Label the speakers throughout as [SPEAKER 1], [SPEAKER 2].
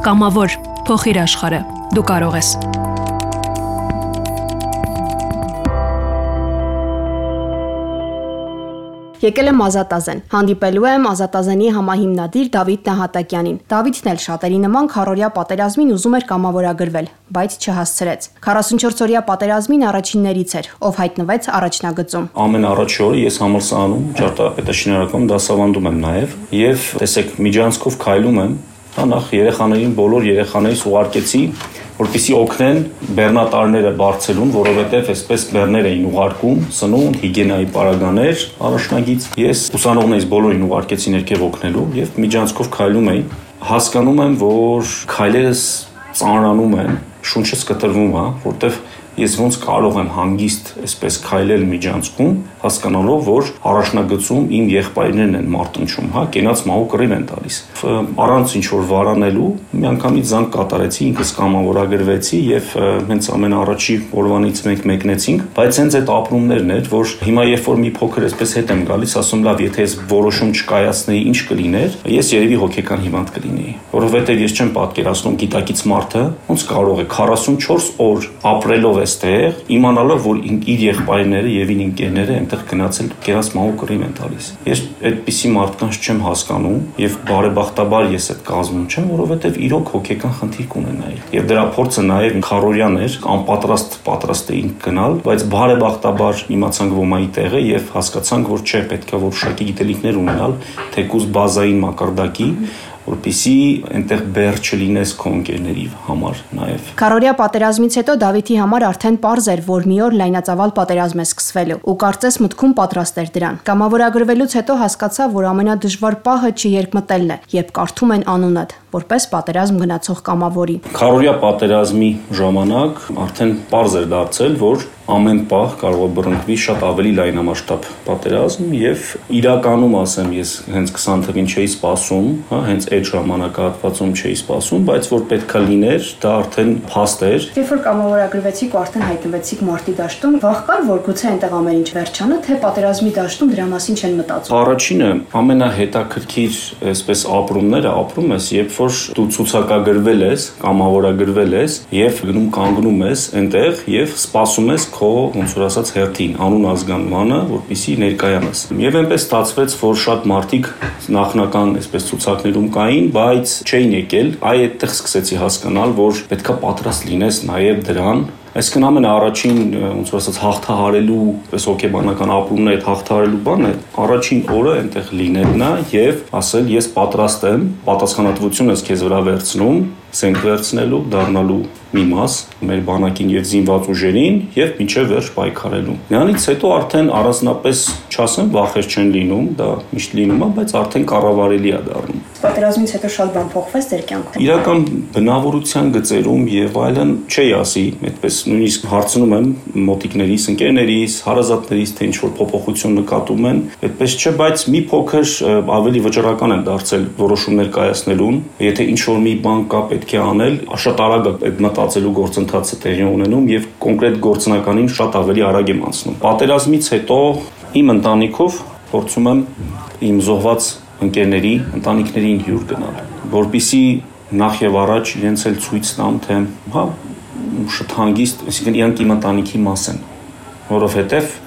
[SPEAKER 1] Կամավոր փոխիր աշխարհը։ Դու կարող ես։
[SPEAKER 2] Եկել եմ Ազատազեն։ Հանդիպելու եմ Ազատազենի համահիմնադիր Դավիթ Նահատակյանին։ Դավիթն էլ շատերի նման քարորյա պատերազմին ուզում էր կամավորագրվել, բայց չհասցրեց։ 44-օրյա պատերազմին առաջիններից էր, ով հայտնվեց առաջնագծում։
[SPEAKER 3] Ամեն առաջ օրը ես համալսարանում ճարտարապետաշինարական դասավանդում եմ նաև եւ տեսեք միջանցքով քայլում եմ, հա նախ երեխաներին բոլոր երեխաներից ուղարկեցի որպեսի օգնեն բեռնատարները բարձելուն, որովհետև այսպես բեռներ էին ուղարկում, սնունդ, հիգիենայի պարագաներ առաջնագից։ Ես ուսանողներից բոլորին ուղարկեցի ներքև օգնելու եւ միջանցքով քայլում էի։ Հասկանում եմ, որ քայլերս ծանրանում են, շունչս կտրվում, հա, որտեվ ես ոնց կարող եմ հանգիստ այսպես քայլել միջանցքում, հասկանալով, որ առաջնագծում իմ եղբայրներն են մարտնչում, հա, կենաց մահու կռիվ են տալիս։ Առանց ինչ որ վարանելու, միանգամից զանգ կատարեցի, ինքս կամավորագրվեցի եւ հենց ամենաառաջի օրվանից մենք մեկնեցինք, բայց հենց այդ ապրումներն էր, որ հիմա երբ որ մի փոքր այսպես հետ եմ գալիս, ասում լավ, եթե ես որոշում չկայացնեի, ինչ կլիներ, ես երևի հոգեկան հիվանդ կլինեի, որովհետեւ ես չեմ պատկերացնում գիտակից մարդը ոնց կարող է 44 օր ապրելով այստեղ, իմանալով, որ իր եղբայրները եւ իր ընկերները այնտեղ գնացել կերած մահու կռիվ են տալիս։ Ես այդպիսի մարդկանց չեմ հասկանում եւ բարեբախտաբար ես այդ կազմում չեմ, որովհետեւ իրոք հոգեկան խնդիր կունենայի։ Եվ դրա փորձը նաեւ քարորյան էր, անպատրաստ պատրաստ էինք գնալ, բայց բարեբախտաբար իմացանք ոմայի տեղը եւ հասկացանք, որ չէ, պետքա որոշակի գիտելիքներ ունենալ, թեկուզ բազային մակարդակի, որpիսի այնտեղ բեր չլինես քո ընկերների համար նաև։
[SPEAKER 2] Կարորիա պատերազմից հետո Դավիթի համար արդեն པարզ էր, որ մի օր լայնածավալ պատերազմ է սկսվելու ու կարծես մտքում պատրաստ էր դրան։ Կամավորագրվելուց հետո հասկացա, որ ամենադժվար պահը չերկմտելն է, երբ կարդում են անունդ, որպես պատերազմ գնացող կամավորի։
[SPEAKER 3] Կարորիա պատերազմի ժամանակ արդեն པարզ էր դարձել, որ ամեն պահ կարող է բռնկվի շատ ավելի լայնամասշտաբ պատերազմ եւ իրականում ասեմ ես հենց 20 թվին չէի սպասում, հա, հենց այդ ժամանակահատվածում չէի սպասում, բայց որ պետքա լիներ, դա արդեն փաստ էր։
[SPEAKER 2] Երբ որ կամավորագրվեցիք ու արդեն հայտնվեցիք մարտի դաշտում, վաղ կար որ գուցե այնտեղ ամեն ինչ վերջանա, թե պատերազմի դաշտում դրա մասին չեն մտածում։
[SPEAKER 3] Առաջինը ամենահետաքրքիր այսպես ապրումները ապրում ես, երբ որ դու ցուցակագրվել ես, կամավորագրվել ես եւ գնում կանգնում ես այնտեղ եւ սպասում ես քո ոնց որ ասած հերթին, անուն ազգանմանը, որպիսի ներկայանաս։ Եվ այնպես ստացվեց, որ շատ մարդիկ նախնական այսպես ցուցակներում կային, բայց չէին եկել։ Այ այդտեղ սկսեցի հասկանալ, որ պետքա պատրաստ լինես նաև դրան, Այսինքն ամենաառաջին ոնց որ ասած հաղթահարելու, այս հոգեբանական ապրումն է այդ հաղթահարելու բանը, առաջին օրը այնտեղ լինելն է եւ ասել ես պատրաստ եմ, պատասխանատվությունը քեզ վրա վերցնում, սենք վերցնելու, դառնալու մի մաս մեր բանակին եւ զինված ուժերին եւ մինչեւ վերջ պայքարելու։ Նրանից հետո արդեն առանձնապես չասեմ վախեր չեն լինում, դա միշտ լինում է, բայց արդեն կառավարելի է դառնում։
[SPEAKER 2] Պատերազմից հետո շատ բան փոխվեց ձեր կյանքում։
[SPEAKER 3] Իրական բնավորության գծերում եւ այլն չի ասի, այդպես նույնիսկ հարցնում եմ մոտիկներիս, ընկերներիս, հարազատներիս, թե ինչ որ փոփոխություն նկատում են, այդպես չէ, բայց մի փոքր ավելի վճռական են դարձել որոշումներ կայացնելուն։ Եթե ինչ որ մի բան կա պետք է անել, շատ արագ է այդ մտածելու գործընթացը տեղի ունենում եւ կոնկրետ գործնականին շատ ավելի արագ եմ անցնում։ Պատերազմից հետո իմ ընտանիքով փորձում եմ իմ զոհված ընկերների, ընտանիքներին հյուր գնալ, որpիսի նախ եւ առաջ իրենց էլ ցույց տամ, թե հա շատ հանգիստ, այսինքն իրանք իմ ընտանիքի մաս են, որովհետեւ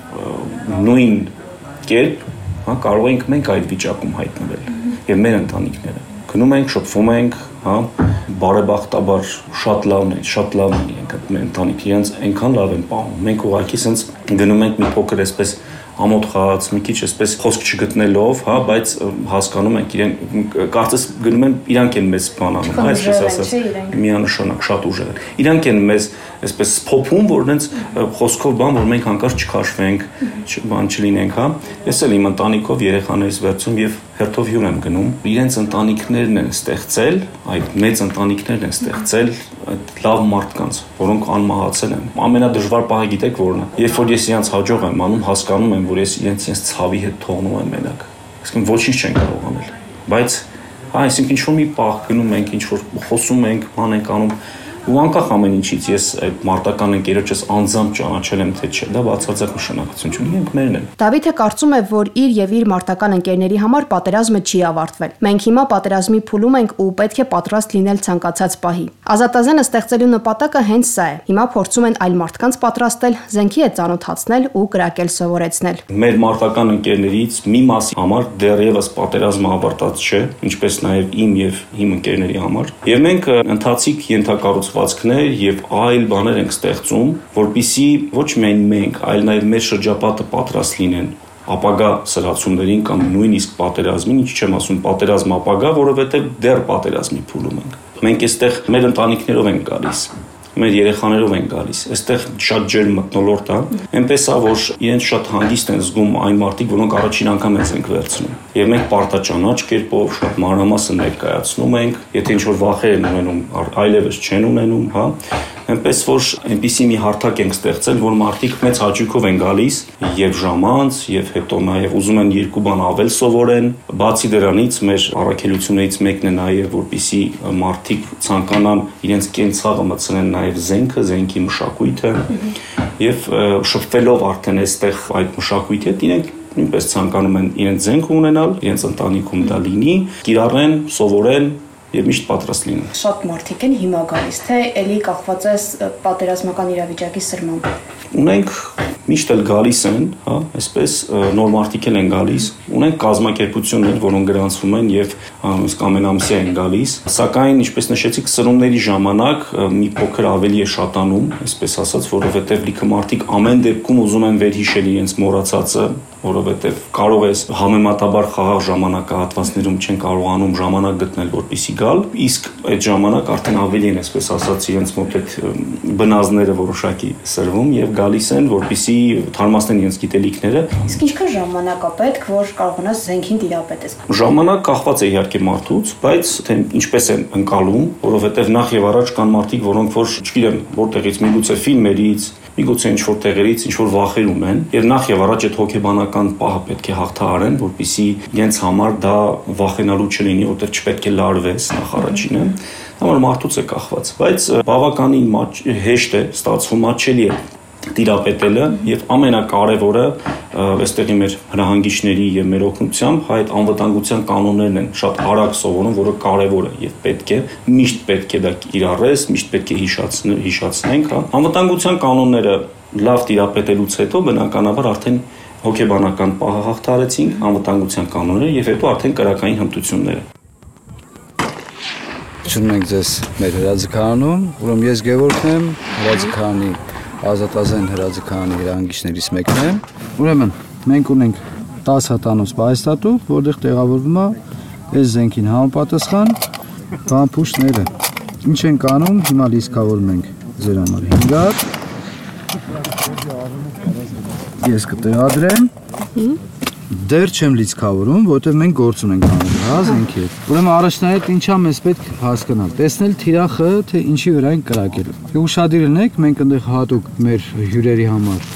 [SPEAKER 3] նույն կերպ հա կարող ենք մենք այդ վիճակում հայտնվել եւ մեր ընտանիքները գնում ենք, շփվում ենք, հա, բարեբախտաբար շատ լավն է, շատ լավն է իրենք այդ ընտանիքը, իրենց այնքան լավ են պահում։ Մենք ուղղակի sense գնում ենք մի փոքր այսպես ամոթ խաղաց, մի քիչ այսպես խոսք չգտնելով, հա, բայց հասկանում ենք իրեն կարծես գնում են իրանք են մեզ բան անում, հա, այսպես ասած, միանշանակ շատ ուժեղ են։ Իրանք են մեզ այսպես փոփում, որ նենց խոսքով բան, որ մենք հանկարծ չքաշվենք, բան չլինենք, հա։ Ես էլ իմ ընտանիքով երեխաներից վերցում եւ հերթով հյուր եմ գնում։ Իրենց ընտանիքներն են ստեղծել, այդ մեծ ընտանիքներն են ստեղծել այդ լավ մարդկանց, որոնք անմահացել են։ Ամենադժվար պահը գիտեք որն է։ Երբ որ ես իրենց հաջող եմ անում, հասկանում եմ, որ ես իրենց իրենց ցավի հետ թողնում եմ մենակ։ Այսինքն ոչինչ չեն կարող անել։ Բայց հա, այսինքն ինչ որ մի պահ գնում ենք, ինչ որ խոսում ենք, ման ենք անում, ու անկախ ամեն ինչից ես այդ մարտական ընկերոջս անձամբ ճանաչել եմ թե չէ, դա բացարձակ նշանակություն չունի, ենք մերն են։
[SPEAKER 2] Դավիթը կարծում է, որ իր եւ իր մարտական ընկերների համար պատերազմը չի ավարտվել։ Մենք հիմա պատերազմի փուլում ենք ու պետք է պատրաստ լինել ցանկացած պահի։ Ազատազենը ստեղծելու նպատակը հենց սա է։ Հիմա փորձում են այլ մարդկանց պատրաստել, զենքի հետ ծանոթացնել ու կրակել սովորեցնել։
[SPEAKER 3] Մեր մարտական ընկերներից մի մասի համար դեռևս պատերազմը ավարտած չէ, ինչպես նաև իմ եւ իմ ընկերների համար։ Եվ մենք ընթացիկ ենթակառուցվածքներ եւ այլ բաներ ենք ստեղծում, որpիսի ոչ միայն մենք, այլ նաև մեր շրջապատը պատրաստ լինեն ապագա սրացումներին կամ նույնիսկ պատերազմին, ինչ չեմ ասում պատերազմ ապագա, որովհետև դեռ պատերազմի փուլում ենք։ Մենք այստեղ մեր ընտանիքներով ենք գալիս մեր երեխաներով են գալիս։ Այստեղ շատ ջերմ մտնոլորտ է։ Էնպես է, որ իրենց շատ հանգիստ են զգում այն մարդիկ, որոնք առաջին անգամ են ենք վերցնում։ Եվ մենք պարտաճանաչ կերպով շատ մանրամասն ներկայացնում ենք, եթե ինչ-որ վախեր են ունենում, այլևս չեն ունենում, հա, այնպես որ այնպիսի մի հարթակ ենք ստեղծել, որ մարդիկ մեծ հաճույքով են գալիս եւ ժամանց եւ հետո նաեւ ուզում են երկու բան ավել սովորեն։ Բացի դրանից մեր առաքելություններից մեկն է նաեւ որպիսի մարդիկ ցանկանան իրենց կենցաղը մտցնեն նաեւ զենքը, զենքի մշակույթը եւ շփվելով արդեն այստեղ այդ մշակույթի հետ իրենք նույնպես ցանկանում են իրենց զենք ունենալ, իրենց ընտանիքում դա լինի, կիրառեն, սովորեն եւ միշտ պատրաստ լինեն։
[SPEAKER 2] Շատ մարդիկ են հիմա գալիս, թե ելի կախված է պատերազմական իրավիճակի սրմամբ։
[SPEAKER 3] Ունենք միշտ էլ գալիս են, հա, այսպես նոր մարդիկ են գալիս։ Ունենք կազմակերպություններ, որոնք գրանցվում են եւ իսկ ամենամսյա են գալիս, սակայն ինչպես նշեցիք, սրումների ժամանակ մի փոքր ավելի է շատանում, այսպես ասած, որովհետեւ լիքը մարդիկ ամեն դեպքում ուզում են վերհիշել իրենց մոռացածը, որովհետև կարող ես համեմատաբար խաղաղ ժամանակահատվածներում չեն կարողանում ժամանակ գտնել որպիսի գալ, իսկ այդ ժամանակ արդեն ավելի են, այսպես ասած, իրենց մոտ այդ բնազները որոշակի սրվում եւ գալիս են, որպիսի թարմացնեն իրենց գիտելիքները։
[SPEAKER 2] Իսկ ինչքան ժամանակ է պետք, որ կարողանաս զենքին դիապետես։
[SPEAKER 3] Ժամանակ կախված է իհարկե մարդուց, բայց թե ինչպես են ընկալում, որովհետև նախ եւ առաջ կան մարդիկ, որոնք որ, չգիտեմ, որտեղից միգուցե ֆիլմերից, միգուցե ինչ որ տեղերից ինչ որ վախեր ունեն եւ նախ եւ առաջ այդ հոգեբանական պահը պետք է հաղթահարեն, որpիսի իրենց համար դա վախենալու չլինի, որտեղ չպետք է լարվես նախ առաջինը համար մարդուց է կախված, բայց բավականին հեշտ է ստացվում, մաչելի է տիրապետելը եւ ամենակարևորը այստեղի մեր հրահանգիչների եւ մեր օգնությամբ հայ անվտանգության կանոններն են շատ արագ սովորում, որը կարևոր է եւ պետք է միշտ պետք է դա կիրառես, միշտ պետք է հիշացնել, հիշացնենք, հա։ Անվտանգության կանոնները լավ տիրապետելուց հետո բնականաբար արդեն հոգեբանական պահը հաղթարեցինք, անվտանգության կանոնները եւ հետո արդեն կրակային հմտությունները
[SPEAKER 4] Շնորհ ենք ձեզ մեր հրաձգանում, ուրեմն ես Գևորգն եմ, հրաձգանի ազատազեն հրաձգանի հրանգիչներից մեկն է։ Ուրեմն մենք ունենք 10 հատանոց բայստատու, որտեղ տեղավորվում է այս զենքին համապատասխան բամփուշները։ Ինչ են կանում, հիմա լիցքավորում ենք ձեր համար 5 հատ։ Ես կտեղադրեմ դեռ չեմ լիցքավորում, որովհետև մենք գործ ունենք անում, հա, զենքի հետ։ Ուրեմն առաջնահերթ ինչա մեզ պետք հասկանալ, տեսնել թիրախը, թե ինչի վրա են կրակել։ Եվ ուշադիր լինեք, մենք այնտեղ հատուկ մեր հյուրերի համար,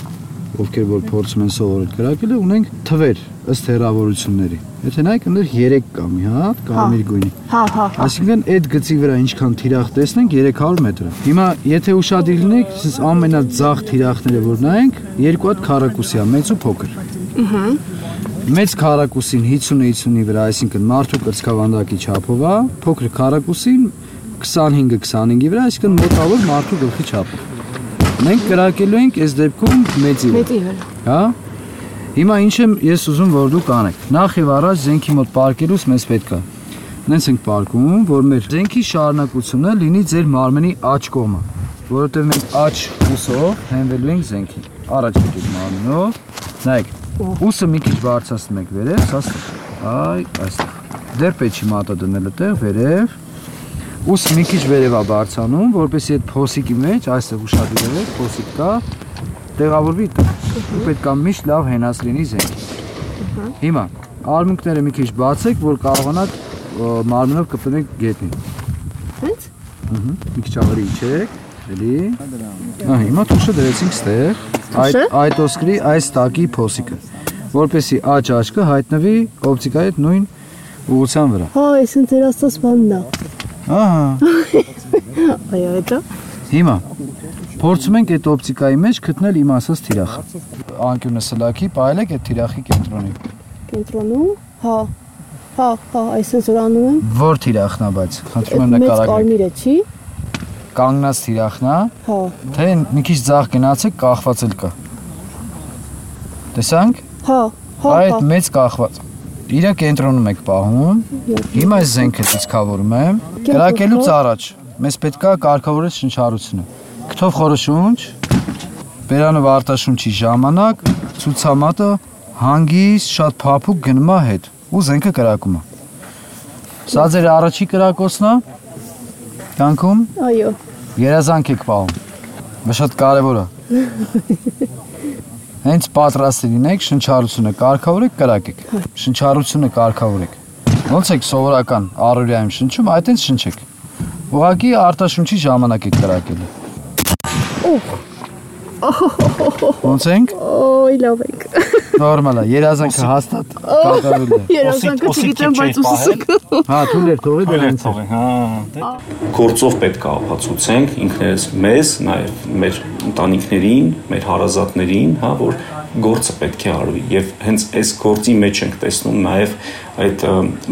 [SPEAKER 4] ովքեր որ փորձում են սովորել կրակելը, ունենք թվեր ըստ հեռավորությունների։ Եթե նայեք, այնտեղ 3 կա մի հատ, կարմիր գույնի։
[SPEAKER 2] Հա, հա, հա։
[SPEAKER 4] Այսինքն այդ գծի վրա ինչքան թիրախ տեսնենք 300 մետր։ Հիմա եթե ուշադիր լինեք, ասես ամենաձախ թիրախները որ նայենք, երկու հատ քառակուսի է, մեծ ու փոքր։ Ահա մեծ քառակուսին 50-50-ի վրա, այսինքն մարդու կրծքավանդակի չափով է, փոքր քառակուսին 25-ը 25-ի վրա, այսինքն մոտավոր մարդու գլխի չափով։ Մենք կրակելու ենք այս դեպքում մեծի վրա։
[SPEAKER 2] Մեծի վրա։
[SPEAKER 4] Հա։ Հիմա ինչ եմ ես ուզում որ դուք անեք։ Նախ եւ առաջ զենքի մոտ պարկելուց մեզ պետք է նենց ենք պարկում, որ մեր զենքի շարունակությունը լինի ձեր մարմնի աջ կողմը, որովհետեւ մենք աջ ուսով հենվելու ենք զենքին։ Առաջ եկեք մարմնով։ Նայեք, Ուսը մի քիչ բարձրացնում եք վերև, սաստիկ։ Այ, այստեղ։ Դեռ պետք չի մատը դնել այդտեղ վերև։ Ուսը մի քիչ վերև է բարձանում, որպեսզի այդ փոսիկի մեջ, այստեղ ուշադրել եք, փոսիկ կա, տեղավորվի դա։ Ու պետք է միշտ լավ հենաց լինի զենքը։ Հիմա արմունկները մի քիչ բացեք, որ կարողանաք մարմնով կպնեք գետնին։
[SPEAKER 2] Հենց։
[SPEAKER 4] Ահա, մի քիչ ավելի իջեք, էլի։ Ահա, հիմա թուշը դրեցինք ստեղ այդ այդ ոսկրի այս տակի փոսիկը որպեսի աճ աչքը հայտնվի օպտիկայի հետ նույն ուղղության վրա
[SPEAKER 2] Հա, այսին ձեր աստած բանն է։
[SPEAKER 4] ահա
[SPEAKER 2] Այո, հետո
[SPEAKER 4] Հիմա փորձում ենք այդ օպտիկայի մեջ գտնել իմ ասած թիրախը։ Անկյունը սլաքի, ողելեք այդ թիրախի կենտրոնին։
[SPEAKER 2] կենտրոնում, հա, հա, հա, այսպես որ անում եմ։
[SPEAKER 4] Որ թիրախն է, բայց խնդրում եմ
[SPEAKER 2] Մեծ
[SPEAKER 4] նկարագրեք։
[SPEAKER 2] կարմիրը չի։
[SPEAKER 4] Կանգնած թիրախն է,
[SPEAKER 2] Հա,
[SPEAKER 4] թե մի քիչ ձախ գնացեք, կախված էլ կա։ Տեսանք։
[SPEAKER 2] հա, հա,
[SPEAKER 4] Այդ մեծ կախված։ Իրա կենտրոնում եք պահում։ Հիմա այս զենքը ցուցկավորում եմ։ Կրակելուց առաջ մեզ պետքա կարգավորել շնչառությունը։ Քթով խորը շունչ, բերանով արտաշունչի ժամանակ ցուցամատը հանգիստ շատ փափուկ գնում է հետ ու զենքը կրակում է։ Սա ձեր առաջի կրակոցն է։ Կյանքում
[SPEAKER 2] Այո։
[SPEAKER 4] երազանք եք պահում։ շատ կարևոր է։ Հենց պատրաստ լինեք, շնչառությունը կարգավորեք, կրակեք։ Շնչառությունը կարգավորեք։ Ոնց եք սովորական առօրյայում շնչում, այդտենց շնչեք։ Ուղղակի արտաշունչի ժամանակ եք կրակելու։ Ոնց ենք։
[SPEAKER 2] Ոյ, լավ եք։
[SPEAKER 4] Նորմալ է, երազանքը հաստատ կատարվել է։
[SPEAKER 2] Երազանքը չգիտեմ, բայց ուսուսը։
[SPEAKER 4] Հա, թույլ թողի դրանց։
[SPEAKER 3] Հա, գործով պետք է ապացուցենք ինքներս մեզ, նաև մեր ընտանիքներին, մեր հարազատներին, հա, որ գործը պետք է արվի եւ հենց այս գործի մեջ ենք տեսնում նաև այդ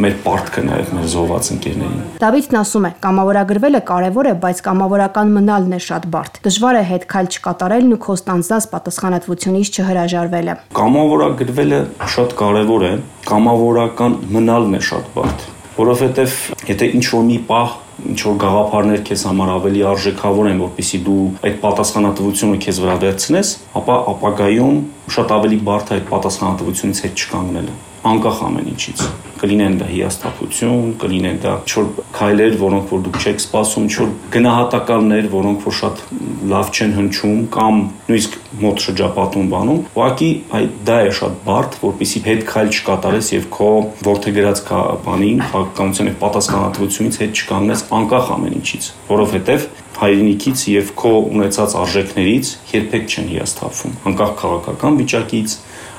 [SPEAKER 3] մեր պարտքը նաև մեր զոհված ընկերներին։
[SPEAKER 2] Դավիթն ասում է. կամավորագրվելը կարևոր է, բայց կամավորական մնալն է շատ բարդ։ Դժվար է հետ քայլ չկատարելն ու քո ստանձնած պատասխանատվությունից չհրաժարվելը։
[SPEAKER 3] Կամավորագրվելը շատ կարևոր է, կամավորական մնալն է շատ բարդ, որովհետև եթե ինչ որ մի պահ ինչ որ գաղափարներ քեզ համար ավելի արժեքավոր են, որpիսի դու այդ պատասխանատվությունը քեզ վրա վերցնես, ապա ապագայում շատ ավելի բարդ է այդ պատասխանատվությունից հետ չկանգնելը անկախ ամեն ինչից կլինեն դա հիասթափություն, կլինեն դա չոր քայլեր, որոնք որ դուք չեք սպասում, չոր գնահատականներ, որոնք որ շատ լավ չեն հնչում կամ նույնիսկ մոտ շրջապատում բանում, ուղղակի այդ դա է շատ բարդ, որpիսի հետ քայլ չկատարես եւ քո որթե գրած բանին, քաղաքականության եւ պատասխանատվությունից հետ չկանգնես անկախ ամեն ինչից, որովհետեւ հայրենիքից եւ քո ունեցած արժեքներից երբեք չեն հիասթափվում, անկախ քաղաքական վիճակից,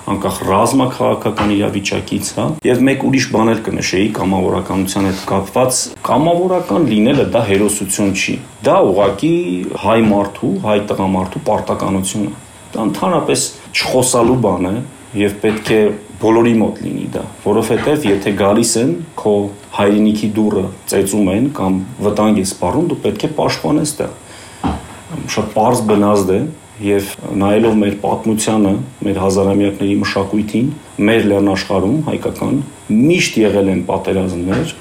[SPEAKER 3] անկախ ռազմաքաղաքական իրավիճակից, հա։ Եվ մեկ ուրիշ բան էլ կնշեի կամավորականության հետ կապված, կամավորական լինելը դա հերոսություն չի։ Դա ուղակի հայ մարդու, հայ տղամարդու պարտականություն է։ Դա ընդհանրապես չխոսալու բան է եւ պետք է բոլորի մոտ լինի դա, որովհետեւ եթե գալիս են քո հայրենիքի դուրը ծեծում են կամ վտանգ է սպառում, դու պետք է պաշտպանես դա։ Շատ པարզ բնազդ է եւ նայելով մեր պատմությանը, մեր հազարամյակների մշակույթին, մեր լեռնաշխարհում հայկական միշտ եղել են պատերազմներ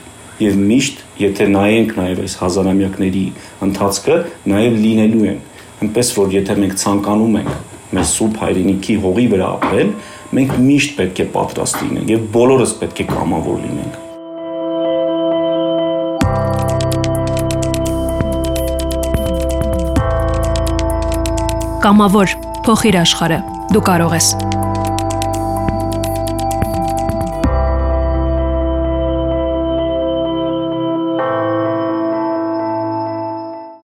[SPEAKER 3] եւ միշտ, եթե նայենք նաեւ այս հազարամյակների ընթացքը, նաեւ լինելու են։ Այնպես որ եթե մենք ցանկանում ենք մեր սուրբ հայրենիքի հողի վրա ապրել, մենք միշտ պետք է պատրաստ լինենք եւ բոլորս պետք է կամավոր լինենք։
[SPEAKER 1] Կամավոր փոխիր աշխարհը։ Դու կարող ես։